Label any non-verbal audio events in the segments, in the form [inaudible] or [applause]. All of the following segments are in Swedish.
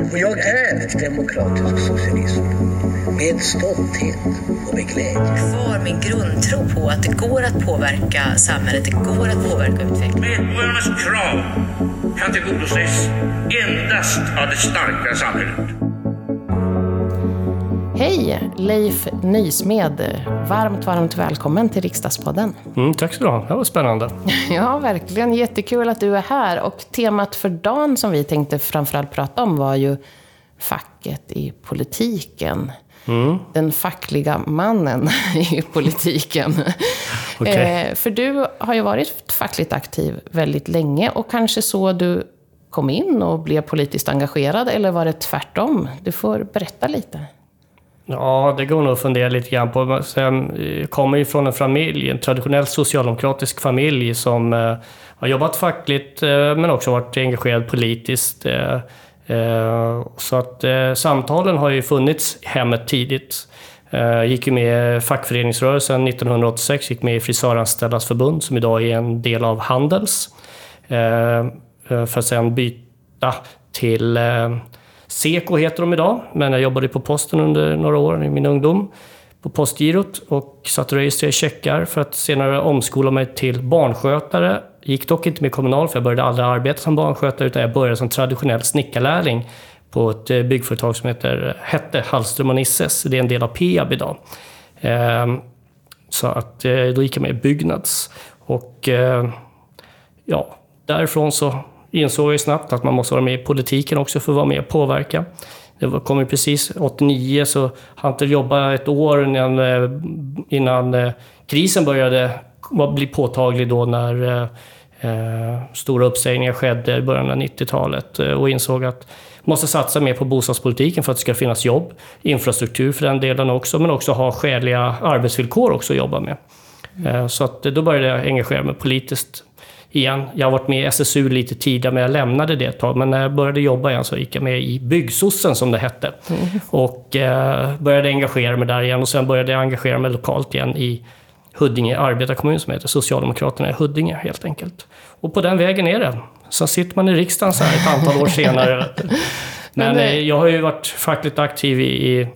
Och jag är demokratisk socialism. Med stolthet och med glädje. Kvar min grundtro på att det går att påverka samhället, det går att påverka utvecklingen. Medborgarnas krav kan tillgodoses endast av det starka samhället. Hej! Leif Nysmed. Varmt, varmt välkommen till Riksdagspodden. Mm, tack så du ha. Det var spännande. [laughs] Ja, verkligen. Jättekul att du är här. Och temat för dagen som vi tänkte framförallt prata om var ju facket i politiken. Mm. Den fackliga mannen [laughs] i politiken. [laughs] okay. eh, för du har ju varit fackligt aktiv väldigt länge och kanske så du kom in och blev politiskt engagerad, eller var det tvärtom? Du får berätta lite. Ja, det går nog att fundera lite grann på. Sen eh, kommer ju från en familj, en traditionell socialdemokratisk familj som eh, har jobbat fackligt eh, men också varit engagerad politiskt. Så att samtalen har ju funnits hemmet tidigt. Jag gick ju med i fackföreningsrörelsen 1986, gick med i Frisöranställdas förbund som idag är en del av Handels. För att sen byta till Seko heter de idag, men jag jobbade på posten under några år i min ungdom. På Postgirot och satt och registrerade checkar för att senare omskola mig till barnskötare. Gick dock inte med Kommunal för jag började aldrig arbeta som barnskötare utan jag började som traditionell snickarlärling på ett eh, byggföretag som heter, eh, hette Hallström och Nisses. Det är en del av Peab idag. Ehm, så att eh, då gick jag med i Byggnads. Och ja, därifrån så insåg jag snabbt att man måste vara med i politiken också för att vara med och påverka. Det kom ju precis 89 så han inte jobba ett år innan, eh, innan eh, krisen började bli påtaglig då när eh, eh, stora uppsägningar skedde i början av 90-talet eh, och insåg att man måste satsa mer på bostadspolitiken för att det ska finnas jobb, infrastruktur för den delen också, men också ha skäliga arbetsvillkor också att jobba med. Mm. Så att då började jag engagera mig politiskt igen. Jag har varit med i SSU lite tidigare, men jag lämnade det ett tag. Men när jag började jobba igen så gick jag med i Byggsossen, som det hette. Mm. Och eh, började engagera mig där igen. Och sen började jag engagera mig lokalt igen i Huddinge arbetarkommun, som heter Socialdemokraterna i Huddinge, helt enkelt. Och på den vägen är det. Sen sitter man i riksdagen så här ett antal år [laughs] senare. Men eh, jag har ju varit fackligt aktiv i, i Eh,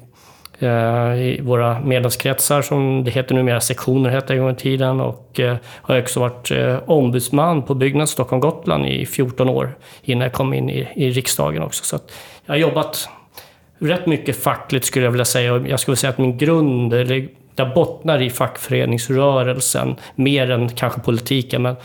Eh, i våra medlemskretsar, som det heter numera, sektioner hette en gång i tiden. Och eh, har också varit eh, ombudsman på Byggnads Stockholm Gotland i 14 år innan jag kom in i, i riksdagen också. Så jag har jobbat rätt mycket fackligt skulle jag vilja säga. Och jag skulle säga att min grund, eller jag bottnar i fackföreningsrörelsen mer än kanske politiken. Men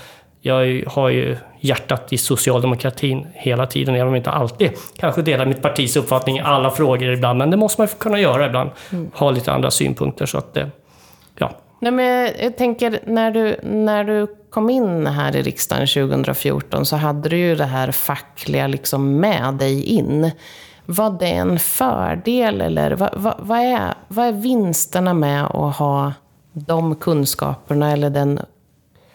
jag har ju hjärtat i socialdemokratin hela tiden, även om jag inte alltid kanske delar mitt partis uppfattning i alla frågor ibland. Men det måste man kunna göra ibland. Mm. Ha lite andra synpunkter. Så att det, ja. Nej, men jag tänker, när du, när du kom in här i riksdagen 2014 så hade du ju det här fackliga liksom med dig in. Var det en fördel eller vad, vad, vad, är, vad är vinsterna med att ha de kunskaperna eller den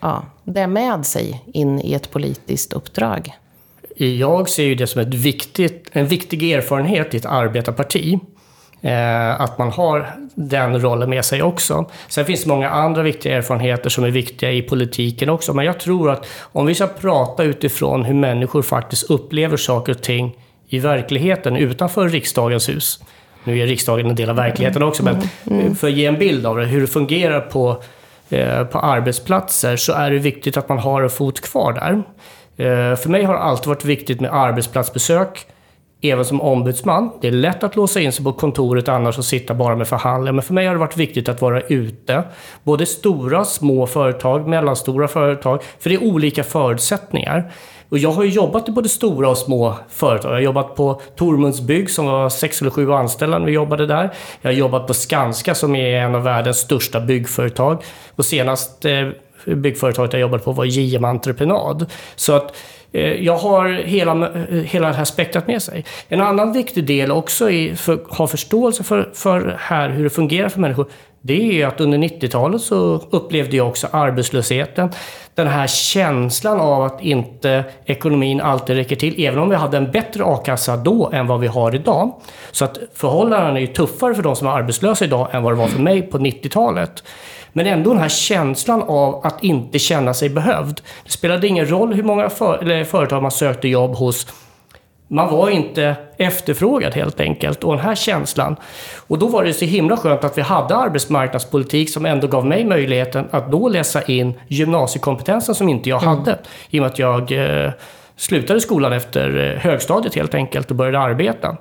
ja, det med sig in i ett politiskt uppdrag? Jag ser ju det som ett viktigt, en viktig erfarenhet i ett arbetarparti. Eh, att man har den rollen med sig också. Sen finns det många andra viktiga erfarenheter som är viktiga i politiken också. Men jag tror att om vi ska prata utifrån hur människor faktiskt upplever saker och ting i verkligheten utanför riksdagens hus. Nu är riksdagen en del av verkligheten också, men mm. Mm. för att ge en bild av det, hur det fungerar på Eh, på arbetsplatser så är det viktigt att man har en fot kvar där. Eh, för mig har det alltid varit viktigt med arbetsplatsbesök, även som ombudsman. Det är lätt att låsa in sig på kontoret annars och sitta bara med förhandlingar. Men för mig har det varit viktigt att vara ute. Både stora, små företag, mellanstora företag. För det är olika förutsättningar. Och jag har ju jobbat i både stora och små företag. Jag har jobbat på Tormunds Bygg som var sex eller sju anställda när vi jobbade där. Jag har jobbat på Skanska som är en av världens största byggföretag. Och senast eh, byggföretaget jag jobbade på var JM Entreprenad. Så att eh, jag har hela, hela det här spektrat med sig. En annan viktig del också är att ha förståelse för, för här hur det fungerar för människor det är att under 90-talet så upplevde jag också arbetslösheten. Den här känslan av att inte ekonomin alltid räcker till, även om vi hade en bättre a-kassa då än vad vi har idag. Så att förhållandena är ju tuffare för de som är arbetslösa idag än vad det var för mig på 90-talet. Men ändå den här känslan av att inte känna sig behövd. Det spelade ingen roll hur många för, företag man sökte jobb hos man var inte efterfrågad helt enkelt. Och den här känslan. Och då var det så himla skönt att vi hade arbetsmarknadspolitik som ändå gav mig möjligheten att då läsa in gymnasiekompetensen som inte jag hade. I och med att jag eh, slutade skolan efter eh, högstadiet helt enkelt och började arbeta.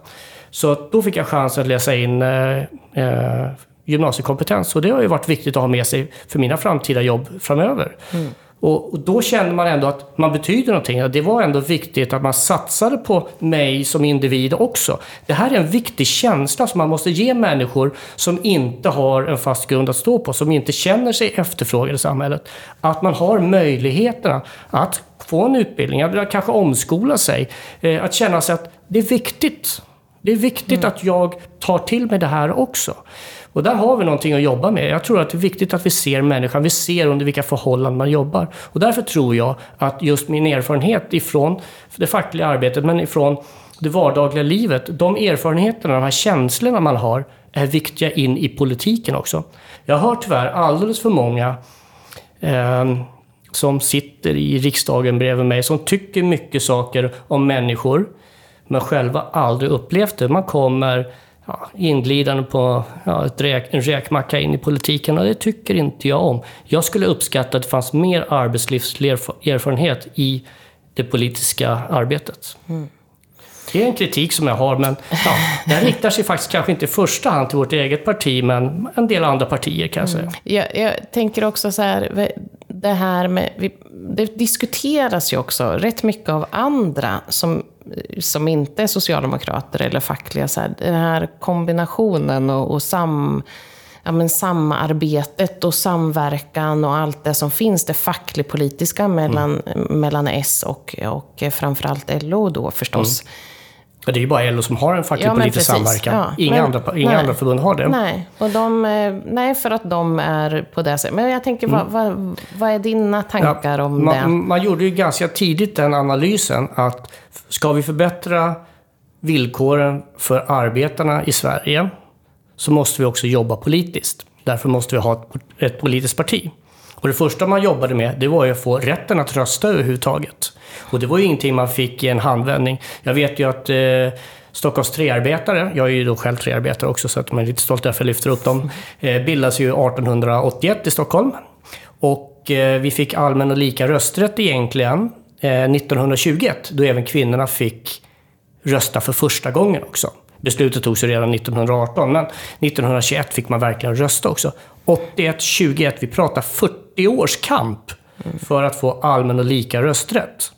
Så då fick jag chansen att läsa in eh, eh, gymnasiekompetens. Och det har ju varit viktigt att ha med sig för mina framtida jobb framöver. Mm. Och, och, då kände man ändå att man betyder någonting. Det var ändå viktigt att man satsade på mig som individ också. Det här är en viktig känsla som man måste ge människor som inte har en fast grund att stå på, som inte känner sig efterfrågade i samhället. Att man har möjligheterna att få en utbildning, att kanske omskola sig, eh, att känna sig att det är viktigt. Det är viktigt mm. att jag tar till mig det här också. Och där har vi någonting att jobba med. Jag tror att det är viktigt att vi ser människan, vi ser under vilka förhållanden man jobbar. Och därför tror jag att just min erfarenhet ifrån det fackliga arbetet, men ifrån det vardagliga livet, de erfarenheterna, de här känslorna man har, är viktiga in i politiken också. Jag har tyvärr alldeles för många eh, som sitter i riksdagen bredvid mig, som tycker mycket saker om människor, men själva aldrig upplevt det. Man kommer ja, inglidande på ja, ett räk, en räkmacka in i politiken och det tycker inte jag om. Jag skulle uppskatta att det fanns mer arbetslivserfarenhet i det politiska arbetet. Mm. Det är en kritik som jag har, men ja, den riktar sig faktiskt kanske inte i första hand till vårt eget parti, men en del andra partier kan jag säga. Mm. Jag, jag tänker också så här, det här med, det diskuteras ju också rätt mycket av andra som som inte är socialdemokrater eller fackliga. Så här, den här kombinationen och, och sam, ja, men samarbetet och samverkan och allt det som finns, det facklig-politiska mellan, mm. mellan S och, och framförallt LO då förstås. Mm. Ja, det är ju bara LO som har en facklig ja, politisk samverkan. Ja, inga, men, andra, inga andra förbund har det. Nej, och de, eh, nej, för att de är på det sättet. Men jag tänker, mm. vad, vad, vad, är dina tankar ja, om man, det? Man gjorde ju ganska tidigt den analysen att ska vi förbättra villkoren för arbetarna i Sverige så måste vi också jobba politiskt. Därför måste vi ha ett, ett politiskt parti. Och det första man jobbade med, det var ju att få rätten att rösta överhuvudtaget. Och det var ju ingenting man fick i en handvändning. Jag vet ju att eh, Stockholms träarbetare, jag är ju då själv träarbetare också så att man är lite stolt därför jag lyfter upp dem, [laughs] eh, bildas ju 1881 i Stockholm. Och eh, vi fick allmän och lika rösträtt egentligen eh, 1921, då även kvinnorna fick rösta för första gången också. Beslutet togs ju redan 1918, men 1921 fick man verkligen rösta också. 81, 21, vi pratar 40 års kamp för att få allmän och lika rösträtt.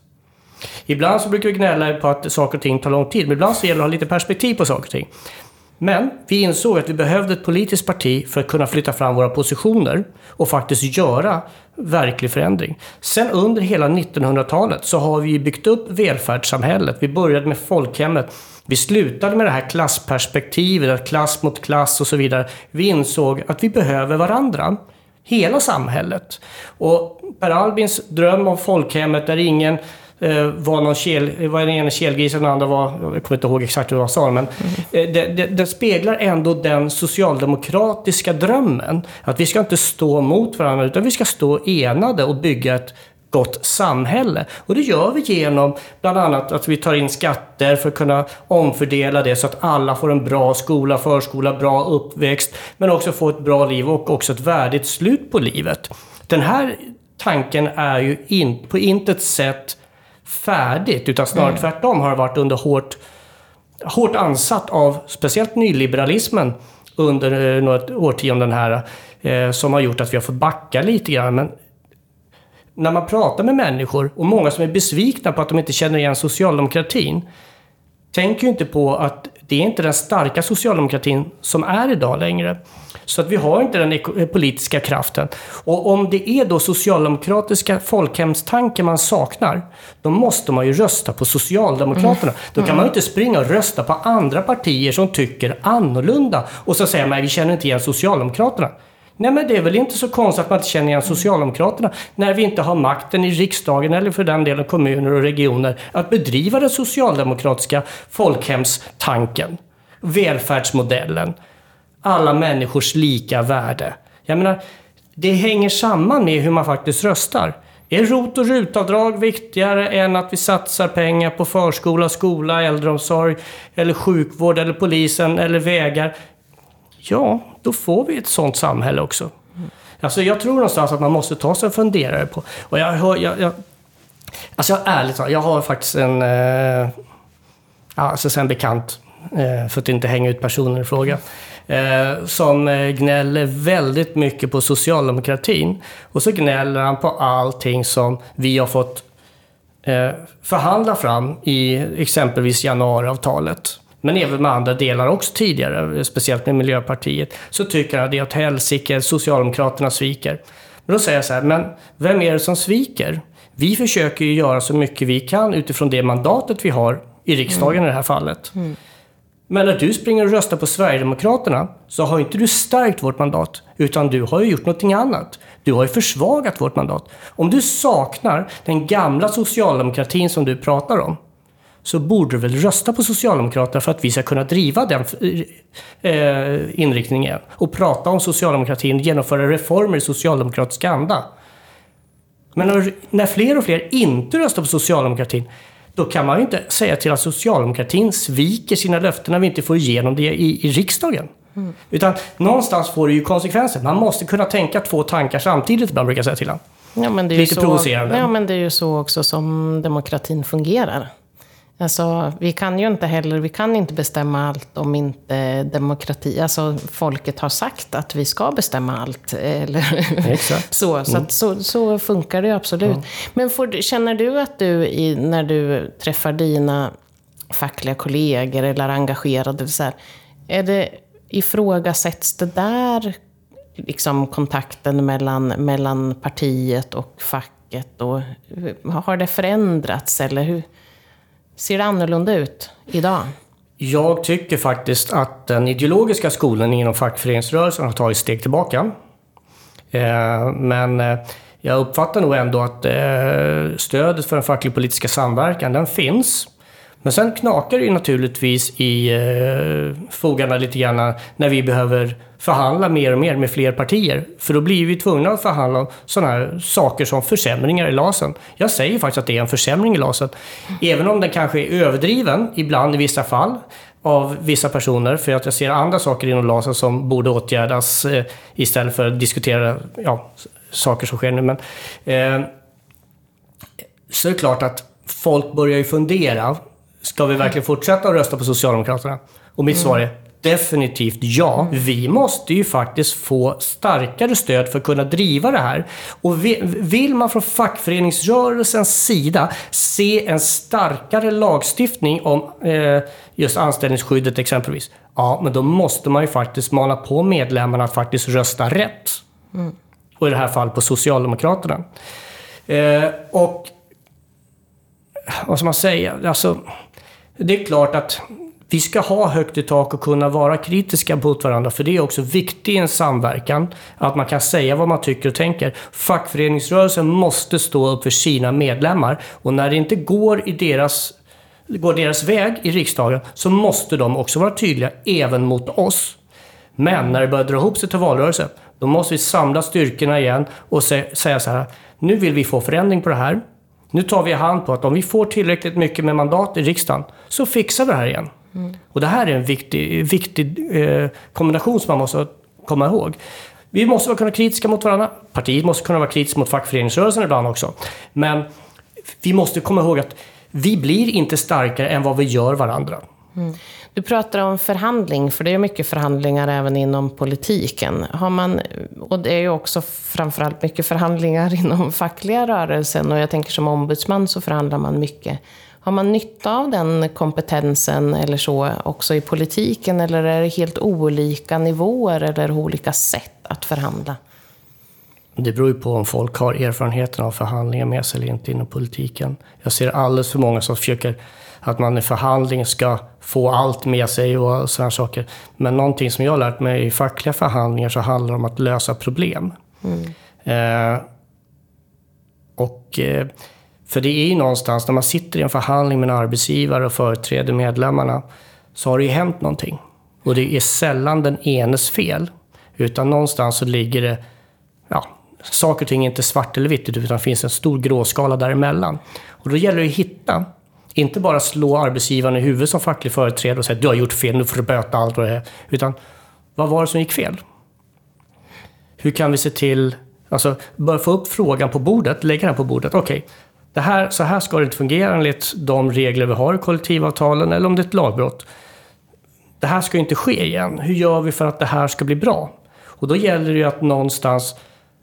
Ibland så brukar vi gnälla på att saker och ting tar lång tid, men ibland så gäller det att ha lite perspektiv på saker och ting. Men vi insåg att vi behövde ett politiskt parti för att kunna flytta fram våra positioner och faktiskt göra verklig förändring. Sen under hela 1900-talet så har vi byggt upp välfärdssamhället. Vi började med folkhemmet. Vi slutade med det här klassperspektivet, klass mot klass och så vidare. Vi insåg att vi behöver varandra. Hela samhället. Och Per Albins dröm om folkhemmet där ingen eh, var någon kel, var den ena kelgrisen och den andra var, jag kommer inte ihåg exakt hur jag sa men mm. det, det, det, speglar ändå den socialdemokratiska drömmen. Att vi ska inte stå mot varandra utan vi ska stå enade och bygga ett gott samhälle. Och det gör vi genom bland annat att vi tar in skatter för att kunna omfördela det så att alla får en bra skola, förskola, bra uppväxt, men också få ett bra liv och också ett värdigt slut på livet. Den här tanken är ju in, på intet sätt färdigt, utan snarare mm. tvärtom har varit under hårt, hårt ansatt av speciellt nyliberalismen under eh, några årtionden här, eh, som har gjort att vi har fått backa lite grann. Men när man pratar med människor, och många som är besvikna på att de inte känner igen socialdemokratin, tänker ju inte på att det är inte den starka socialdemokratin som är idag längre. Så att vi har inte den eh, politiska kraften. Och om det är då socialdemokratiska folkhemstanken man saknar, då måste man ju rösta på Socialdemokraterna. Mm. Då kan man ju inte springa och rösta på andra partier som tycker annorlunda och så säger man vi känner inte igen Socialdemokraterna. Nej men det är väl inte så konstigt att man inte känner igen Socialdemokraterna när vi inte har makten i riksdagen eller för den delen kommuner och regioner att bedriva den socialdemokratiska folkhemstanken, välfärdsmodellen, alla människors lika värde. Jag menar, det hänger samman med hur man faktiskt röstar. Är ROT och RUT-avdrag viktigare än att vi satsar pengar på förskola, skola, äldreomsorg, eller sjukvård, eller polisen, eller vägar? Ja, då får vi ett sånt samhälle också. Alltså jag tror någonstans att man måste ta sig en funderare på... Och jag, hör, jag, jag, alltså jag, ärligt talat, jag har faktiskt en... Eh, alltså en bekant, eh, för att inte hänga ut personen i fråga, eh, som eh, gnäller väldigt mycket på socialdemokratin. Och så gnäller han på allting som vi har fått eh, förhandla fram i exempelvis januariavtalet men även med andra delar också tidigare, speciellt med Miljöpartiet, så tycker han att det är åt helsike, Socialdemokraterna sviker. Men då säger jag så här, men vem är det som sviker? Vi försöker ju göra så mycket vi kan utifrån det mandatet vi har i riksdagen mm. i det här fallet. Mm. Men när du springer och röstar på Sverigedemokraterna så har inte du stärkt vårt mandat, utan du har ju gjort någonting annat. Du har ju försvagat vårt mandat. Om du saknar den gamla socialdemokratin som du pratar om, så borde du väl rösta på Socialdemokraterna för att vi ska kunna driva den eh, inriktningen och prata om socialdemokratin och genomföra reformer i socialdemokratisk anda. Men när, när fler och fler inte röstar på socialdemokratin, då kan man ju inte säga till att socialdemokratin sviker sina löften när vi inte får igenom det i, i riksdagen. Mm. Utan någonstans får det ju konsekvenser. Man måste kunna tänka två tankar samtidigt ibland, brukar jag säga till honom. Ja, men det är Lite så, provocerande. Ja, men det är ju så också som demokratin fungerar. Alltså, vi kan ju inte heller, vi kan inte bestämma allt om inte demokrati, alltså folket har sagt att vi ska bestämma allt. Eller Exakt. så, så, mm. så, så, funkar det absolut. Ja. Men får, känner du att du, i, när du träffar dina fackliga kollegor eller engagerade, så här, är det, ifrågasätts det där liksom kontakten mellan, mellan partiet och facket? Och, har det förändrats? Eller hur? Ser det annorlunda ut idag? Jag tycker faktiskt att den ideologiska skolan inom fackföreningsrörelsen har tagit steg tillbaka. Eh, men eh, jag uppfattar nog ändå att eh, stödet för den facklig-politiska samverkan, den finns. Men sen knakar det ju naturligtvis i fogarna lite grann när vi behöver förhandla mer och mer med fler partier. För då blir vi tvungna att förhandla om sådana här saker som försämringar i LASen. Jag säger faktiskt att det är en försämring i LASen. Även om den kanske är överdriven ibland i vissa fall av vissa personer. För att jag ser andra saker inom LASen som borde åtgärdas eh, istället för att diskutera ja, saker som sker nu. Men, eh, så är det klart att folk börjar ju fundera. Ska vi verkligen fortsätta att rösta på Socialdemokraterna? Och mitt svar är Definitivt ja. Vi måste ju faktiskt få starkare stöd för att kunna driva det här. Och vill man från fackföreningsrörelsens sida se en starkare lagstiftning om eh, just anställningsskyddet exempelvis, ja, men då måste man ju faktiskt mana på medlemmarna att faktiskt rösta rätt. Mm. Och i det här fallet på Socialdemokraterna. Eh, och vad ska man säga? Alltså, det är klart att vi ska ha högt i tak och kunna vara kritiska mot varandra, för det är också viktigt i en samverkan, att man kan säga vad man tycker och tänker. Fackföreningsrörelsen måste stå upp för sina medlemmar och när det inte går i deras går deras väg i riksdagen så måste de också vara tydliga även mot oss. Men när det börjar dra ihop sig till valrörelse, då måste vi samla styrkorna igen och säga så här. Nu vill vi få förändring på det här. Nu tar vi hand på att om vi får tillräckligt mycket med mandat i riksdagen så fixar vi det här igen. Mm. Och det här är en viktig, viktig eh, kombination som man måste komma ihåg. Vi måste vara kritiska mot varandra. Partiet måste kunna vara kritiskt mot fackföreningsrörelsen ibland också. Men vi måste komma ihåg att vi blir inte starkare än vad vi gör varandra. Mm. Du pratar om förhandling, för det är mycket förhandlingar även inom politiken. Har man, och det är ju också framförallt mycket förhandlingar [laughs] inom fackliga rörelsen. Och jag tänker som ombudsman så förhandlar man mycket. Har man nytta av den kompetensen eller så också i politiken? Eller är det helt olika nivåer eller olika sätt att förhandla? Det beror ju på om folk har erfarenheten av förhandlingar med sig eller inte inom politiken. Jag ser alldeles för många som försöker att man i förhandling ska få allt med sig och sådana saker. Men någonting som jag har lärt mig i fackliga förhandlingar så handlar det om att lösa problem. Mm. Eh, och eh, för det är ju någonstans, när man sitter i en förhandling med en arbetsgivare och företräder medlemmarna, så har det ju hänt någonting. Och det är sällan den enes fel. Utan någonstans så ligger det ja, saker och ting är inte svart eller vitt, utan det finns en stor gråskala däremellan. Och då gäller det att hitta, inte bara slå arbetsgivaren i huvudet som facklig företrädare och säga att du har gjort fel, nu får du böta allt och det. Utan, vad var det som gick fel? Hur kan vi se till, alltså börja få upp frågan på bordet, lägga den på bordet. Okej, okay, det här, så här ska det inte fungera enligt de regler vi har i kollektivavtalen eller om det är ett lagbrott. Det här ska inte ske igen. Hur gör vi för att det här ska bli bra? Och då gäller det ju att någonstans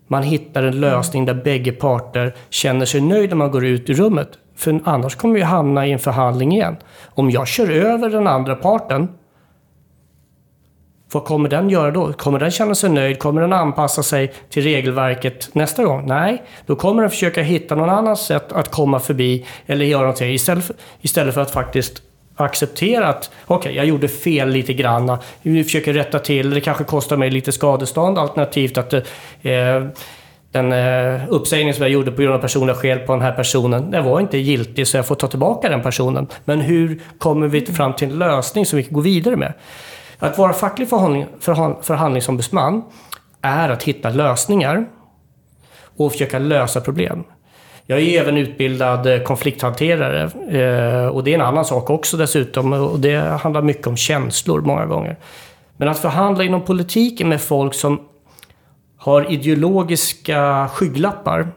man hittar en lösning där bägge parter känner sig nöjda när man går ut ur rummet. För annars kommer vi hamna i en förhandling igen. Om jag kör över den andra parten, vad kommer den göra då? Kommer den känna sig nöjd? Kommer den anpassa sig till regelverket nästa gång? Nej, då kommer den försöka hitta någon annan sätt att komma förbi eller göra någonting istället för, istället för att faktiskt acceptera att okej, okay, jag gjorde fel lite grann. Vi försöker rätta till, det kanske kostar mig lite skadestånd alternativt att eh, den eh, uppsägning som jag gjorde på grund av personliga skäl på den här personen, den var inte giltig så jag får ta tillbaka den personen. Men hur kommer vi fram till en lösning som vi kan gå vidare med? Att vara facklig förhandling, förhandlingsombudsman är att hitta lösningar och försöka lösa problem. Jag är även utbildad eh, konflikthanterare eh, och det är en annan sak också dessutom och det handlar mycket om känslor många gånger. Men att förhandla inom politiken med folk som har ideologiska skygglappar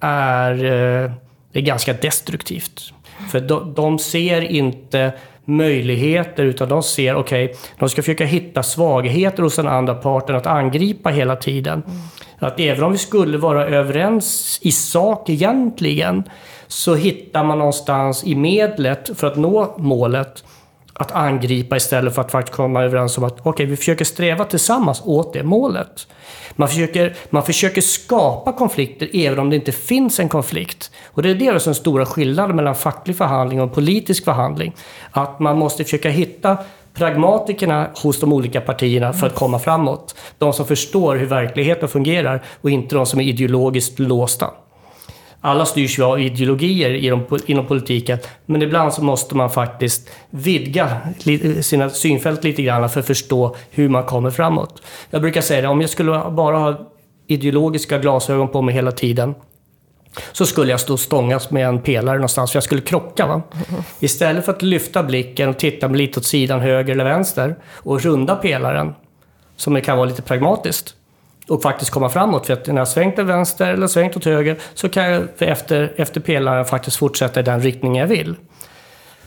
är, eh, är ganska destruktivt. För de, de ser inte möjligheter utan de ser, okej, okay, de ska försöka hitta svagheter hos den andra parten att angripa hela tiden. Mm. Att även om vi skulle vara överens i sak egentligen så hittar man någonstans i medlet för att nå målet att angripa istället för att faktiskt komma överens om att okej, okay, vi försöker sträva tillsammans åt det målet. Man försöker, man försöker skapa konflikter även om det inte finns en konflikt. Och det är det som är den stora skillnaden mellan facklig förhandling och politisk förhandling. Att man måste försöka hitta pragmatikerna hos de olika partierna för att komma framåt. De som förstår hur verkligheten fungerar och inte de som är ideologiskt låsta. Alla styrs ju av ideologier inom politiken, men ibland så måste man faktiskt vidga sina synfält lite grann för att förstå hur man kommer framåt. Jag brukar säga det, om jag skulle bara ha ideologiska glasögon på mig hela tiden, så skulle jag stå och stångas med en pelare någonstans, för jag skulle krocka. Va? Istället för att lyfta blicken och titta lite åt sidan höger eller vänster och runda pelaren, som kan vara lite pragmatiskt, och faktiskt komma framåt. För att när jag svängt åt vänster eller svängt åt höger så kan jag efter, efter pelaren faktiskt fortsätta i den riktning jag vill.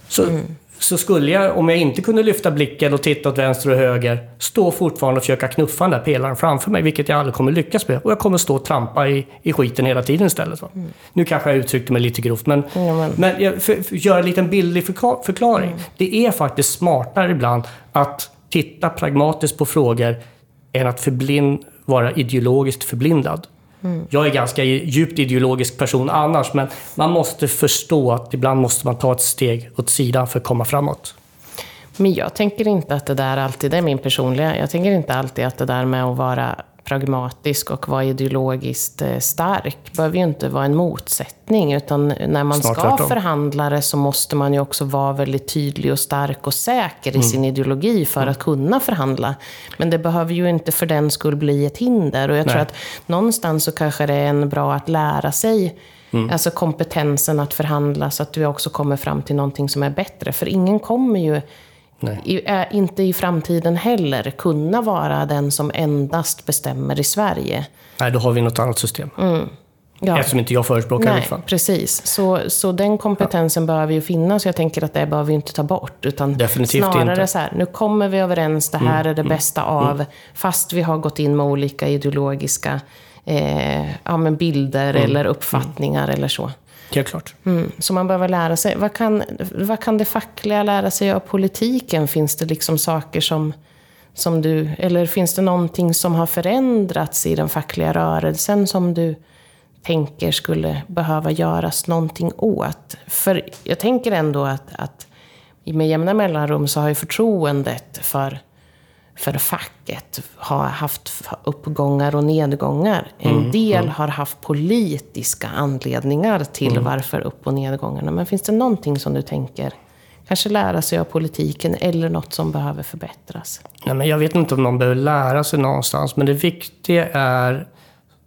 Så, mm. så skulle jag, om jag inte kunde lyfta blicken och titta åt vänster och höger, stå fortfarande och försöka knuffa den där pelaren framför mig, vilket jag aldrig kommer lyckas med. Och jag kommer stå och trampa i, i skiten hela tiden istället. Mm. Nu kanske jag uttryckte mig lite grovt, men, mm, men. men jag, för, för, göra en liten bildlig förklaring. Mm. Det är faktiskt smartare ibland att titta pragmatiskt på frågor än att förblind, vara ideologiskt förblindad. Mm. Jag är ganska djupt ideologisk person annars, men man måste förstå att ibland måste man ta ett steg åt sidan för att komma framåt. Men jag tänker inte att det där alltid, det är min personliga, jag tänker inte alltid att det där med att vara pragmatisk och vara ideologiskt eh, stark behöver ju inte vara en motsättning. Utan när man Snart ska tvärtom. förhandla det så måste man ju också vara väldigt tydlig och stark och säker mm. i sin ideologi för mm. att kunna förhandla. Men det behöver ju inte för den skull bli ett hinder. Och jag Nej. tror att någonstans så kanske det är en bra att lära sig Mm. Alltså kompetensen att förhandla så att du också kommer fram till någonting som är bättre. För ingen kommer ju i, inte i framtiden heller kunna vara den som endast bestämmer i Sverige. Nej, då har vi något annat system. Mm. Ja. Eftersom inte jag förespråkar Nej, det. precis. Så, så den kompetensen ja. behöver ju finnas. Jag tänker att det behöver vi inte ta bort. Utan Definitivt snarare inte. så här, nu kommer vi överens, det här mm. är det mm. bästa mm. av. Fast vi har gått in med olika ideologiska eh, ja, bilder mm. eller uppfattningar eller så. Helt klart. Mm, så man behöver lära sig. Vad kan, vad kan det fackliga lära sig av politiken? Finns det liksom saker som, som du... Eller finns det någonting som har förändrats i den fackliga rörelsen som du tänker skulle behöva göras någonting åt? För jag tänker ändå att, att med jämna mellanrum så har ju förtroendet för för facket har haft uppgångar och nedgångar. En mm, del mm. har haft politiska anledningar till mm. varför upp och nedgångarna. Men finns det någonting som du tänker kanske lära sig av politiken eller något som behöver förbättras? Ja, men jag vet inte om någon behöver lära sig någonstans, men det viktiga är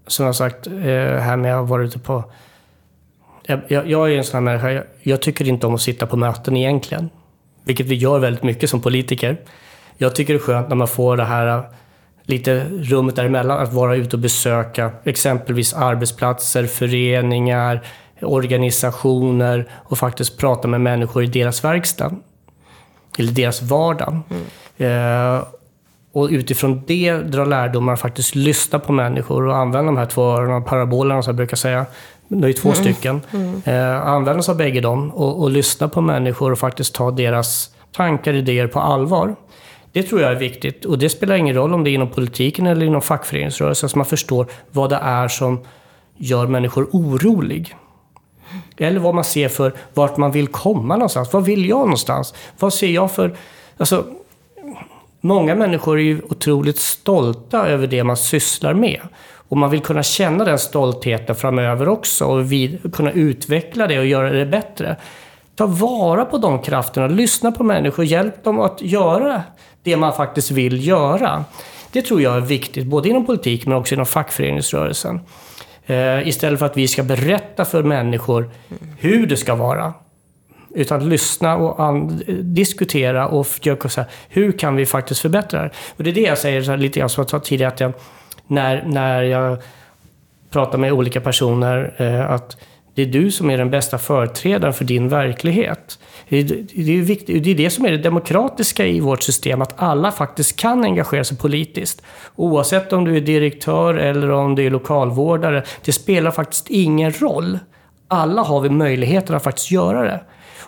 som jag sagt, eh, här med att ha varit ute på... Jag, jag, jag är en sån här människa, jag, jag tycker inte om att sitta på möten egentligen. Vilket vi gör väldigt mycket som politiker. Jag tycker det är skönt när man får det här lite rummet däremellan, att vara ute och besöka exempelvis arbetsplatser, föreningar, organisationer och faktiskt prata med människor i deras verkstad. Eller deras vardag. Mm. Eh, och utifrån det dra lärdomar, faktiskt lyssna på människor och använda de här två öronen, parabolerna som jag brukar säga. Det är två mm. stycken. Mm. Eh, använda sig av bägge dem och, och lyssna på människor och faktiskt ta deras tankar, och idéer på allvar. Det tror jag är viktigt. Och det spelar ingen roll om det är inom politiken eller inom fackföreningsrörelsen, så man förstår vad det är som gör människor orolig. Eller vad man ser för vart man vill komma någonstans. Vad vill jag någonstans? Vad ser jag för... Alltså, många människor är ju otroligt stolta över det man sysslar med. Och man vill kunna känna den stoltheten framöver också och vid, kunna utveckla det och göra det bättre. Ta vara på de krafterna, lyssna på människor, hjälp dem att göra det man faktiskt vill göra. Det tror jag är viktigt, både inom politik men också inom fackföreningsrörelsen. Eh, istället för att vi ska berätta för människor hur det ska vara. Utan lyssna och diskutera och försöka säga hur kan vi faktiskt förbättra det Och det är det jag säger så här, lite grann som jag sa tidigare, att jag, när, när jag pratar med olika personer, eh, att det är du som är den bästa företrädaren för din verklighet. Det är, viktigt, det är det som är det demokratiska i vårt system, att alla faktiskt kan engagera sig politiskt. Oavsett om du är direktör eller om du är lokalvårdare. Det spelar faktiskt ingen roll. Alla har vi möjligheten att faktiskt göra det.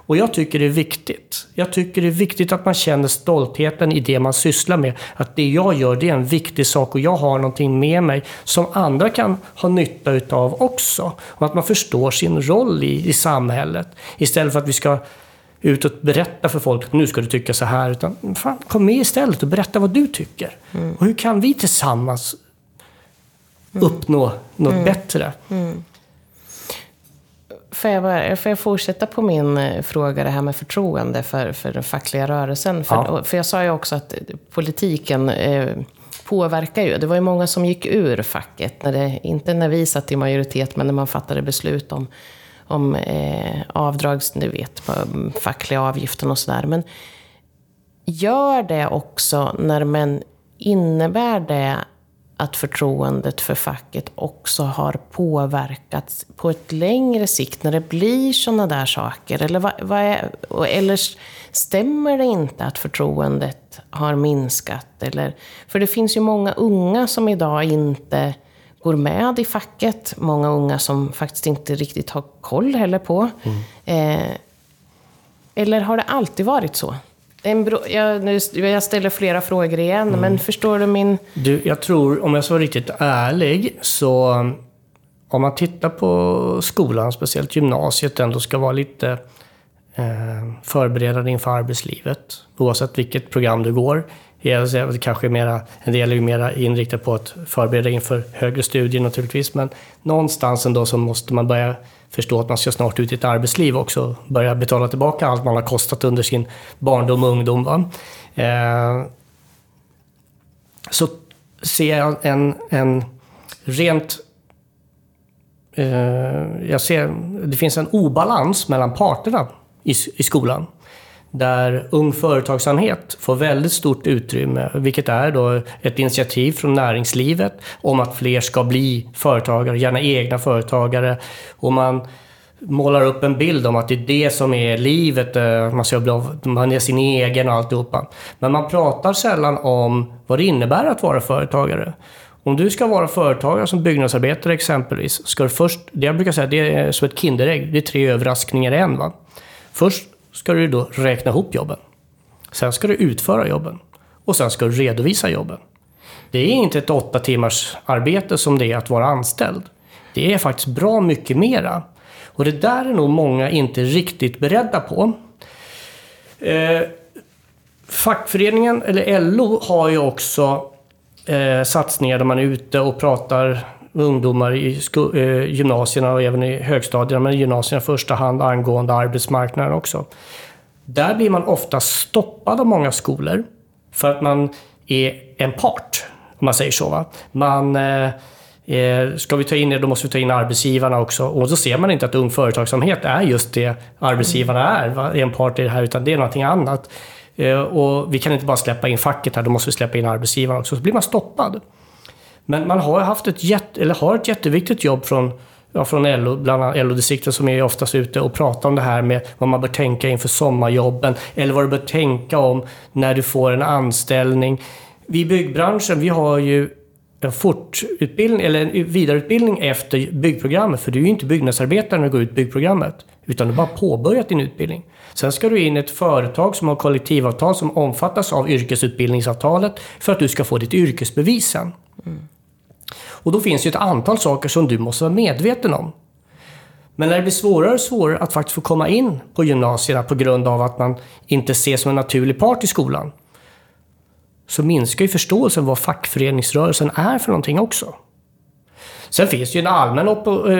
Och jag tycker det är viktigt. Jag tycker det är viktigt att man känner stoltheten i det man sysslar med. Att det jag gör, det är en viktig sak och jag har någonting med mig som andra kan ha nytta utav också. Och att man förstår sin roll i, i samhället. Istället för att vi ska ut och berätta för folk att nu ska du tycka så här. Utan fan, kom med istället och berätta vad du tycker. Mm. Och hur kan vi tillsammans mm. uppnå något mm. bättre? Mm. Får jag, får jag fortsätta på min eh, fråga, det här med förtroende för, för den fackliga rörelsen? För, ja. för jag sa ju också att politiken eh, påverkar ju. Det var ju många som gick ur facket, när det, inte när vi satt i majoritet, men när man fattade beslut om om eh, avdrags, du vet, på fackliga avgiften och sådär. Men gör det också när man innebär det att förtroendet för facket också har påverkats på ett längre sikt när det blir sådana där saker? Eller, vad, vad är, eller stämmer det inte att förtroendet har minskat? Eller, för det finns ju många unga som idag inte går med i facket. Många unga som faktiskt inte riktigt har koll heller på. Mm. Eh, eller har det alltid varit så? Jag, nu, jag ställer flera frågor igen, mm. men förstår du min... Du, jag tror, om jag ska vara riktigt ärlig, så om man tittar på skolan, speciellt gymnasiet, ändå ska vara lite eh, förberedande inför arbetslivet. Oavsett vilket program du går. Kanske mera, en del är ju mera inriktad på att förbereda inför högre studier naturligtvis, men någonstans ändå så måste man börja förstå att man ska snart ut i ett arbetsliv också. Börja betala tillbaka allt man har kostat under sin barndom och ungdom. Va? Eh, så ser jag en, en rent... Eh, jag ser, det finns en obalans mellan parterna i, i skolan där Ung Företagsamhet får väldigt stort utrymme, vilket är då ett initiativ från näringslivet om att fler ska bli företagare, gärna egna företagare. Och man målar upp en bild om att det är det som är livet, eh, man, ska bli, man är sin egen och alltihopa. Men man pratar sällan om vad det innebär att vara företagare. Om du ska vara företagare som byggnadsarbetare exempelvis, ska du först, det jag brukar säga, det är som ett Kinderägg, det är tre överraskningar i en. Va? Först ska du då räkna ihop jobben. Sen ska du utföra jobben. Och sen ska du redovisa jobben. Det är inte ett åtta timmars arbete som det är att vara anställd. Det är faktiskt bra mycket mera. Och det där är nog många inte riktigt beredda på. Eh, fackföreningen, eller LO, har ju också eh, satsningar där man är ute och pratar ungdomar i eh, gymnasierna och även i högstadierna, men i gymnasierna i första hand angående arbetsmarknaden också. Där blir man ofta stoppad av många skolor för att man är en part, om man säger så. Va? Man, eh, eh ska vi ta in det, då måste vi ta in arbetsgivarna också. Och då ser man inte att ung företagsamhet är just det arbetsgivarna är, va? en part i det här, utan det är någonting annat. Eh, och vi kan inte bara släppa in facket här, då måste vi släppa in arbetsgivarna också. Så blir man stoppad. Men man har haft ett, jätte, eller har ett jätteviktigt jobb från, ja, från LO, bland annat LO-distrikten som är oftast ute och pratar om det här med vad man bör tänka inför sommarjobben. Eller vad du bör tänka om när du får en anställning. Vi i byggbranschen, vi har ju en fortutbildning eller en vidareutbildning efter byggprogrammet. För du är ju inte byggnadsarbetare när du går ut byggprogrammet. Utan du har bara påbörjat din utbildning. Sen ska du in i ett företag som har kollektivavtal som omfattas av yrkesutbildningsavtalet för att du ska få ditt yrkesbevis sen. Mm. Och då finns det ett antal saker som du måste vara medveten om. Men när det blir svårare och svårare att faktiskt få komma in på gymnasierna på grund av att man inte ses som en naturlig part i skolan så minskar ju förståelsen vad fackföreningsrörelsen är för någonting också. Sen finns det ju en allmän op eh,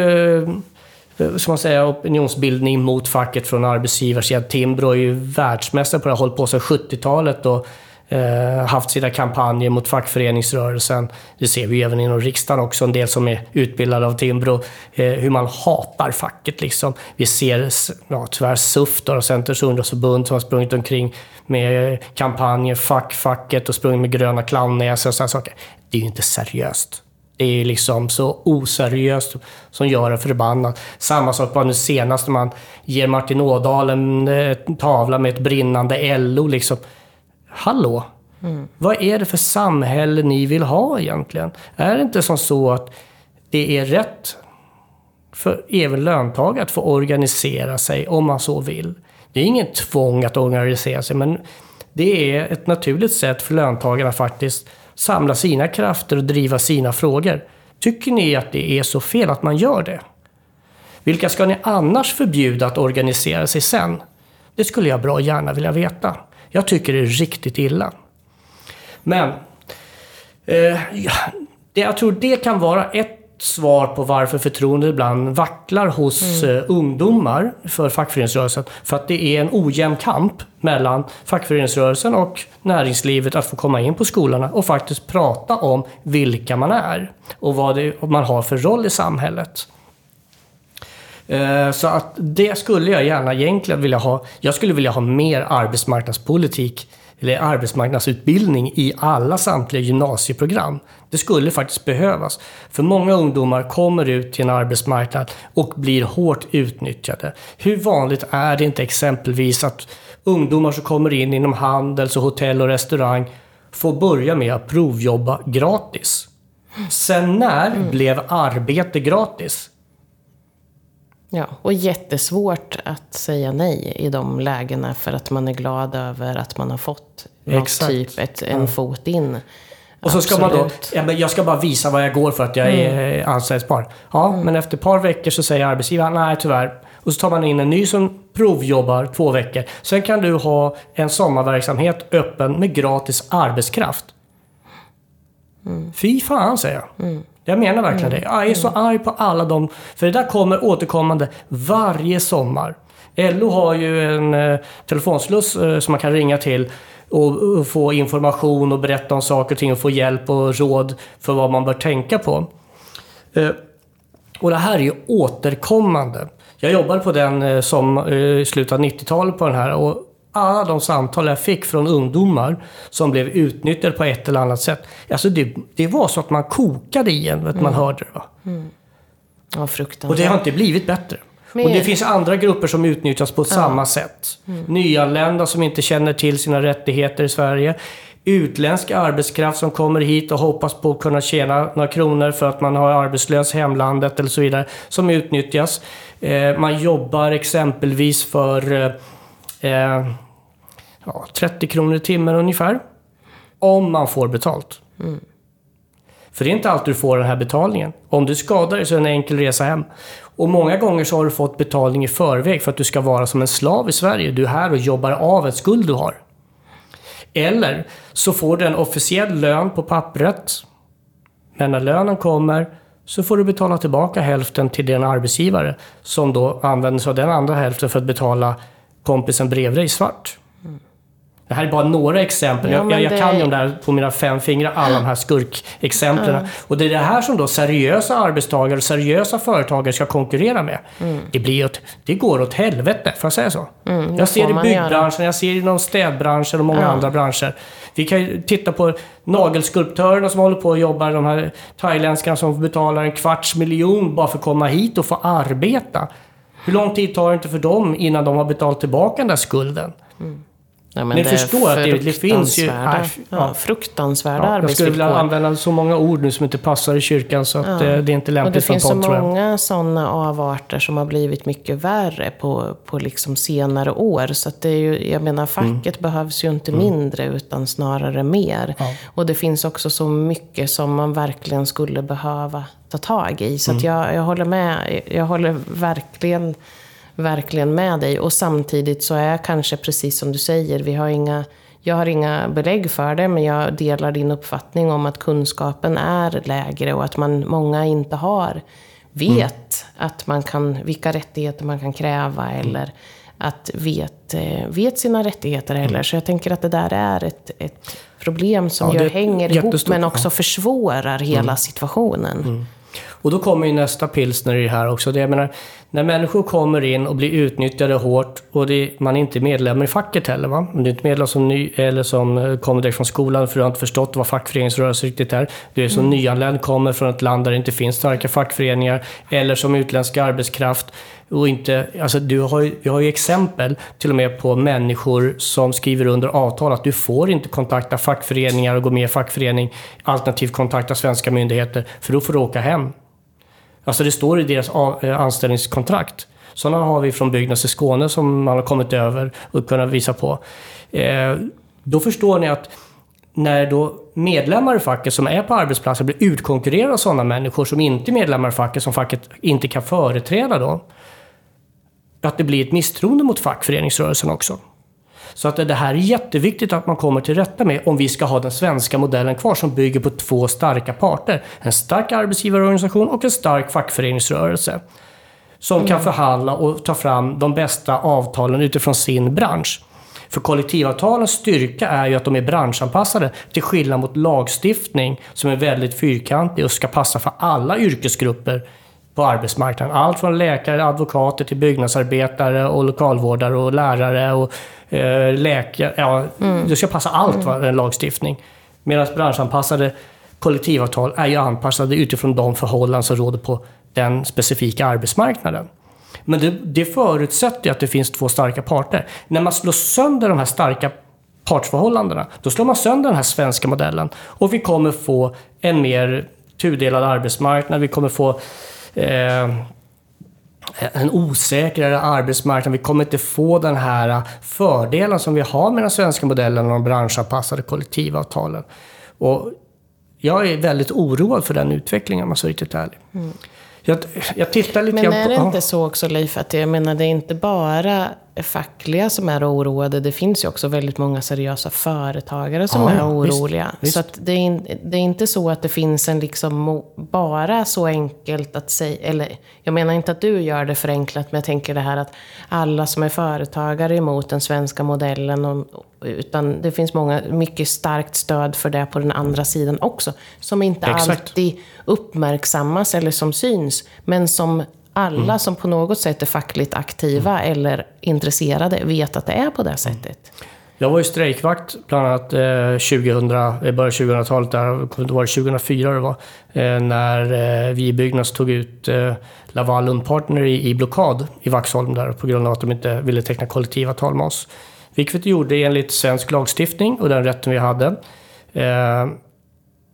eh man säger, opinionsbildning mot facket från arbetsgivarsidan. Timbro är ju världsmästare på det, har hållit på sedan 70-talet och Eh, haft sina kampanjer mot fackföreningsrörelsen. Det ser vi ju även inom riksdagen också, en del som är utbildade av Timbro, eh, hur man hatar facket liksom. Vi ser ja, tyvärr SUF, då, Centerns ungdomsförbund, som har sprungit omkring med kampanjer, fuck facket och sprungit med gröna clownnäsor och sådana saker. Det är ju inte seriöst. Det är liksom så oseriöst som gör en förbannad. Samma sak var nu senast när man ger Martin Ådahl en eh, tavla med ett brinnande LO. Liksom. Hallå? Mm. Vad är det för samhälle ni vill ha egentligen? Är det inte som så att det är rätt för även löntagare att få organisera sig om man så vill? Det är inget tvång att organisera sig, men det är ett naturligt sätt för löntagarna att faktiskt samla sina krafter och driva sina frågor. Tycker ni att det är så fel att man gör det? Vilka ska ni annars förbjuda att organisera sig sen? Det skulle jag bra gärna vilja veta. Jag tycker det är riktigt illa. Men eh, jag tror det kan vara ett svar på varför förtroendet ibland vacklar hos mm. uh, ungdomar för fackföreningsrörelsen. För att det är en ojämn kamp mellan fackföreningsrörelsen och näringslivet att få komma in på skolorna och faktiskt prata om vilka man är och vad man har för roll i samhället. Uh, så att det skulle jag gärna egentligen vilja ha. Jag skulle vilja ha mer arbetsmarknadspolitik eller arbetsmarknadsutbildning i alla samtliga gymnasieprogram. Det skulle faktiskt behövas. För många ungdomar kommer ut till en arbetsmarknad och blir hårt utnyttjade. Hur vanligt är det inte exempelvis att ungdomar som kommer in inom handels och hotell och restaurang får börja med att provjobba gratis? Sen när mm. blev arbete gratis? Ja, och jättesvårt att säga nej i de lägena för att man är glad över att man har fått något typ ett, en ja. fot in. Och så ska Absolut. man då, ja, men jag ska bara visa vad jag går för att jag mm. är anställningsbar. Ja, mm. men efter ett par veckor så säger arbetsgivaren nej tyvärr. Och så tar man in en ny som provjobbar två veckor. Sen kan du ha en sommarverksamhet öppen med gratis arbetskraft. Mm. Fy fan säger jag. Mm. Jag menar verkligen mm. det. Jag är så mm. arg på alla dem. För det där kommer återkommande varje sommar. LO har ju en eh, telefonsluss eh, som man kan ringa till och, och, få information och berätta om saker och ting och få hjälp och råd för vad man bör tänka på. Eh, och det här är ju återkommande. Jag jobbade på den eh, som eh, i slutet av 90-talet på den här och alla de samtal jag fick från ungdomar som blev utnyttjade på ett eller annat sätt. Alltså det, det var så att man kokade igen, vet mm. man hörde det. Va? Mm. Ja, Och det har inte blivit bättre. Men... Och det finns andra grupper som utnyttjas på ja. samma sätt. Mm. Nyanlända som inte känner till sina rättigheter i Sverige. Utländsk arbetskraft som kommer hit och hoppas på att kunna tjäna några kronor för att man har arbetslös hemlandet eller så vidare. Som utnyttjas. Eh, man jobbar exempelvis för eh, eh ja, 30 kronor i timmen ungefär. Om man får betalt. Mm. För det är inte alltid du får den här betalningen. Om du skadar dig så är det en enkel resa hem. Och många gånger så har du fått betalning i förväg för att du ska vara som en slav i Sverige. Du är här och jobbar av ett skuld du har. Eller så får du en officiell lön på pappret. Men när lönen kommer så får du betala tillbaka hälften till din arbetsgivare som då använder sig av den andra hälften för att betala kompisen bredvid dig svart. Det här är bara några exempel. Ja, jag, jag, det- kan ju de där på mina fem fingrar, alla de här skurkexemplen. Och det är det här som då seriösa arbetstagare och seriösa företagare ska konkurrera med. Det, blir åt, det går åt helvete, får jag säga så? jag ser i byggbranschen, jag ser inom städbranschen och många Ja. andra branscher. Vi kan ju titta på nagelskulptörerna som håller på och jobbar, de här thailändskarna som betalar en kvarts miljon bara för att komma hit och få arbeta. Hur lång tid tar det inte för dem innan de har betalat tillbaka den där skulden? Ja, men Ni det är förstår att det- det finns ju- Nej, ja, ja. fruktansvärda Ja, jag skulle vilja använda så många ord nu som inte passar i kyrkan så att eh, det är inte det lämpligt för en finns så podd tror jag. många sådana avarter som har blivit mycket värre på, på liksom senare år. Så att det är ju, jag menar, facket behövs ju inte mindre utan snarare mer. Och det finns också så mycket som man verkligen skulle behöva ta tag i. Så att jag, jag håller med. Jag håller verkligen, verkligen med dig. Och samtidigt så är jag kanske precis som du säger, vi har inga jag har inga belägg för det, men jag delar din uppfattning om att kunskapen är lägre och att man, många inte har, vet att man kan, vilka rättigheter man kan kräva eller att vet, eh, vet sina rättigheter heller. Så jag tänker att det där är ett, ett problem som Ja, hänger ihop, men också försvårar hela situationen. Och då kommer ju nästa pilsner i det här också. Det jag menar, när människor kommer in och blir utnyttjade hårt och det, man är inte medlem i facket heller. Va? Du är inte medlem som ny eller som eh, kommer direkt från skolan för du har inte förstått vad fackföreningsrörelse riktigt är. Du är som nyanländ, kommer från ett land där det inte finns starka fackföreningar. Eller som utländsk arbetskraft. Och inte, alltså du har, ju- vi har ju exempel till och med på människor som skriver under avtal att du får inte kontakta fackföreningar och gå med i fackförening alternativt kontakta svenska myndigheter för då får du åka hem. Alltså det står i deras eh, anställningskontrakt. Sådana har vi från Byggnads i Skåne som man har kommit över och kunnat visa på. Eh, då förstår ni att när då medlemmar i facket som är på arbetsplatsen blir utkonkurrerade av sådana människor som inte är medlemmar i facket, som facket inte kan företräda då. Att det blir ett misstroende mot fackföreningsrörelsen också. Så att det här är jätteviktigt att man kommer till rätta med om vi ska ha den svenska modellen kvar som bygger på två starka parter. En stark arbetsgivarorganisation och en stark fackföreningsrörelse. Som kan förhandla och ta fram de bästa avtalen utifrån sin bransch. För kollektivavtalens styrka är ju att de är branschanpassade till skillnad mot lagstiftning som är väldigt fyrkantig och ska passa för alla yrkesgrupper på arbetsmarknaden. Allt från läkare, advokater till byggnadsarbetare och lokalvårdare och lärare och eh, läkare. Ja, Det ska passa allt, va, en lagstiftning. Medan branschanpassade kollektivavtal är ju anpassade utifrån de förhållanden som råder på den specifika arbetsmarknaden. Men det, det förutsätter ju att det finns två starka parter. När man slår sönder de här starka partsförhållandena, då slår man sönder den här svenska modellen. Och vi kommer få en mer tudelad arbetsmarknad, vi kommer få eh, en osäkrare arbetsmarknad. Vi kommer inte få den här fördelen som vi har med den svenska modellen och de branschanpassade kollektivavtalen. Och jag är väldigt oroad för den utvecklingen om jag ska vara riktigt ärlig. Jag, jag tittar lite Men är på... det ja. inte så också Leif, att jag menar det är inte bara fackliga som är oroade. Det finns ju också väldigt många seriösa företagare som Ja, är ja, visst, oroliga. visst. Så att det, är det är inte så att det finns en liksom bara så enkelt att säga, eller jag menar inte att du gör det förenklat, men jag tänker det här att alla som är företagare är emot den svenska modellen. Och, utan det finns många, mycket starkt stöd för det på den andra sidan också. Som inte Exakt. alltid uppmärksammas eller som syns. Men som alla Mm. som på något sätt är fackligt aktiva eller intresserade vet att det är på det sättet. Jag var ju strejkvakt bland annat eh, 2000, i början av 2000-talet, där, kommer inte ihåg, 2004 det var, eh, när eh, vi i Byggnads tog ut eh, Laval Lundpartner i, i blockad i Vaxholm där på grund av att de inte ville teckna kollektivavtal med oss. Vilket vi gjorde enligt svensk lagstiftning och den rätten vi hade.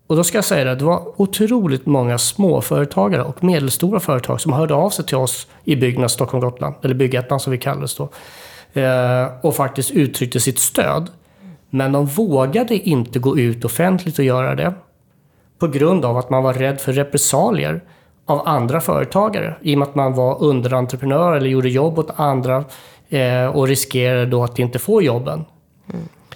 Och då ska jag säga det, det var otroligt många småföretagare och medelstora företag som hörde av sig till oss i Byggnads Stockholm-Gotland, eller Byggettan som vi kallades då. Eh, och faktiskt uttryckte sitt stöd. Men de vågade inte gå ut offentligt och göra det. På grund av att man var rädd för repressalier av andra företagare. I och med att man var underentreprenör eller gjorde jobb åt andra eh, och riskerade då att inte få jobben.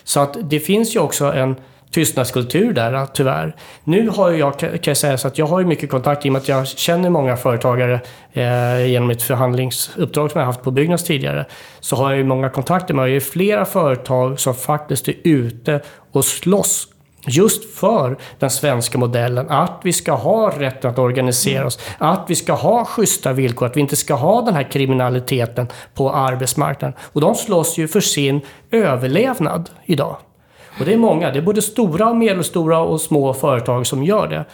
Så att det finns ju också en tystnadskultur där tyvärr. Nu har jag, kan jag säga så att jag har mycket kontakt i och med att jag känner många företagare eh, genom ett förhandlingsuppdrag som jag haft på Byggnads tidigare. Så har jag ju många kontakter med, jag har flera företag som faktiskt är ute och slåss Just för den svenska modellen, att vi ska ha rätten att organisera oss, att vi ska ha schyssta villkor, att vi inte ska ha den här kriminaliteten på arbetsmarknaden. Och de slåss ju för sin överlevnad idag. Och det är många, det är både stora, medelstora och små företag som gör det.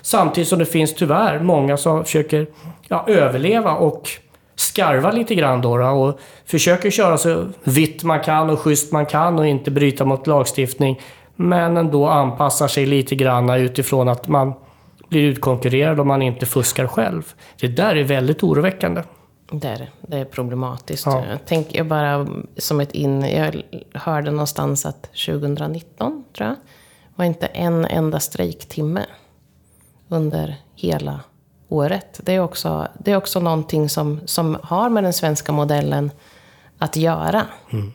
Samtidigt som det finns tyvärr många som försöker ja, överleva och skarva lite grann då, och försöker köra så vitt man kan och schysst man kan och inte bryta mot lagstiftning. Men ändå anpassar sig lite grann utifrån att man blir utkonkurrerad om man inte fuskar själv. Det där är väldigt oroväckande. Det är, det är problematiskt. Ja. Jag tänker bara som ett in... Jag hörde någonstans att 2019, tror jag, var inte en enda strejktimme under hela året. Det är också, det är också någonting som, som har med den svenska modellen att göra. Mm.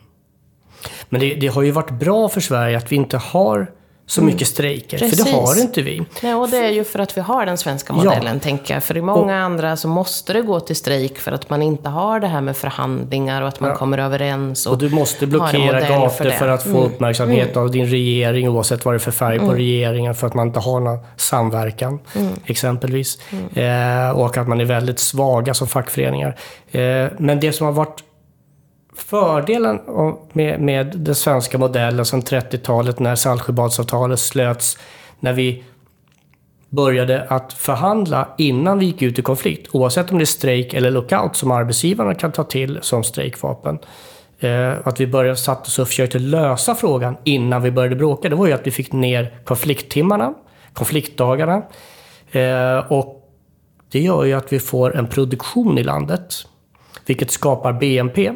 Men det, det har ju varit bra för Sverige att vi inte har så mm. mycket strejker. Precis. För det har inte vi. Nej, och det är ju för att vi har den svenska modellen, ja. tänker jag. För i många och, andra så måste det gå till strejk för att man inte har det här med förhandlingar och att man ja. kommer överens. Och, och du måste blockera gator för, för, att få mm. uppmärksamhet mm. av din regering, oavsett vad det är för färg på mm. regeringen, för att man inte har någon samverkan, mm. exempelvis. Mm. Eh, och att man är väldigt svaga som fackföreningar. Eh, men det som har varit fördelen med, med den svenska modellen som 30-talet när Saltsjöbadsavtalet slöts, när vi började att förhandla innan vi gick ut i konflikt, oavsett om det är strejk eller lockout som arbetsgivarna kan ta till som strejkvapen. Eh, att vi började satt oss och försökte lösa frågan innan vi började bråka, det var ju att vi fick ner konflikttimmarna, konfliktdagarna. Eh, och det gör ju att vi får en produktion i landet, vilket skapar BNP.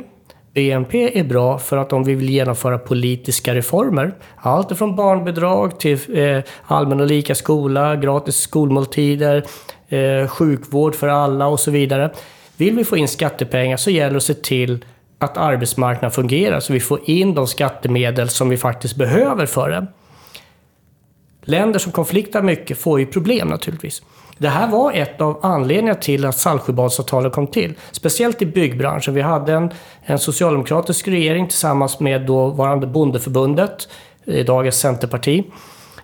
BNP är bra för att om vi vill genomföra politiska reformer, allt från barnbidrag till eh, allmän och lika skola, gratis skolmåltider, eh, sjukvård för alla och så vidare. Vill vi få in skattepengar så gäller det att se till att arbetsmarknaden fungerar så vi får in de skattemedel som vi faktiskt behöver för det. Länder som konfliktar mycket får ju problem naturligtvis. Det här var ett av anledningarna till att Saltsjöbadsavtalet kom till. Speciellt i byggbranschen. Vi hade en, en socialdemokratisk regering tillsammans med dåvarande Bondeförbundet, dagens Centerparti,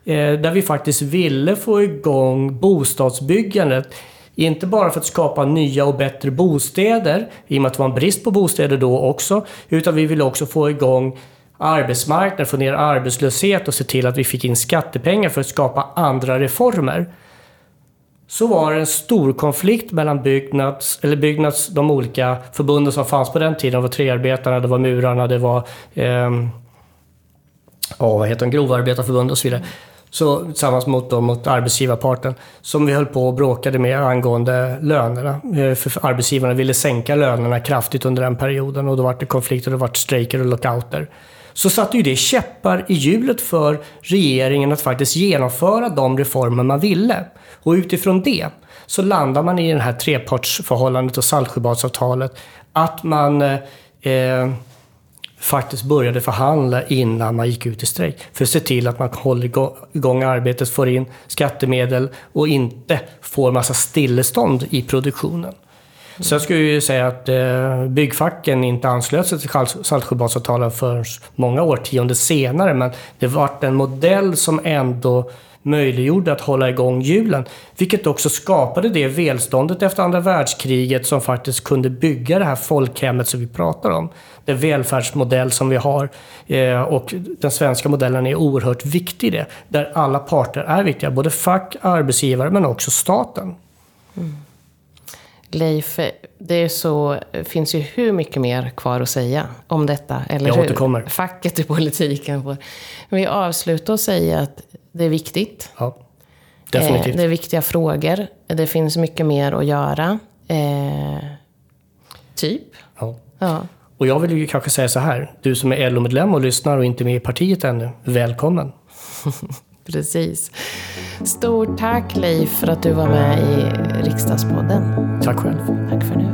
eh, där vi faktiskt ville få igång bostadsbyggandet. Inte bara för att skapa nya och bättre bostäder, i och med att det var en brist på bostäder då också, utan vi ville också få igång arbetsmarknaden, få ner arbetslöshet och se till att vi fick in skattepengar för att skapa andra reformer så var det en stor konflikt mellan Byggnads, eller Byggnads, de olika förbunden som fanns på den tiden. Det var träarbetarna, det var murarna, det var eh, oh, vad heter de, grovarbetarförbund och så vidare. Så tillsammans mot, då, mot arbetsgivarparten som vi höll på och bråkade med angående lönerna. Eh, för arbetsgivarna ville sänka lönerna kraftigt under den perioden och då var det konflikter, det var strejker och lockouter så satte ju det käppar i hjulet för regeringen att faktiskt genomföra de reformer man ville. Och utifrån det så landar man i det här trepartsförhållandet och Saltsjöbadsavtalet att man eh, eh, faktiskt började förhandla innan man gick ut i strejk. För att se till att man håller igång arbetet, får in skattemedel och inte får massa stillestånd i produktionen. Sen skulle jag ju säga att eh, byggfacken inte anslöt sig till Saltsjöbadsavtalet förrän många årtionden senare, men det var en modell som ändå möjliggjorde att hålla igång hjulen. Vilket också skapade det välståndet efter andra världskriget som faktiskt kunde bygga det här folkhemmet som vi pratar om. Den välfärdsmodell som vi har. Eh, och den svenska modellen är oerhört viktig i det. Där alla parter är viktiga. Både fack, arbetsgivare men också staten. Mm. Leif, det är så, finns ju hur mycket mer kvar att säga om detta, eller Jag återkommer. hur? Facket i politiken. Vi avslutar och säger att det är viktigt. Ja, definitivt. Eh, det är viktiga frågor. Det finns mycket mer att göra. Eh, typ. Ja. ja. Och jag vill ju kanske säga så här. Du som är LO-medlem och lyssnar och inte med i partiet ännu, välkommen. [laughs] Precis. Stort tack Leif för att du var med i Riksdagspodden. Tack själv. Tack för nu.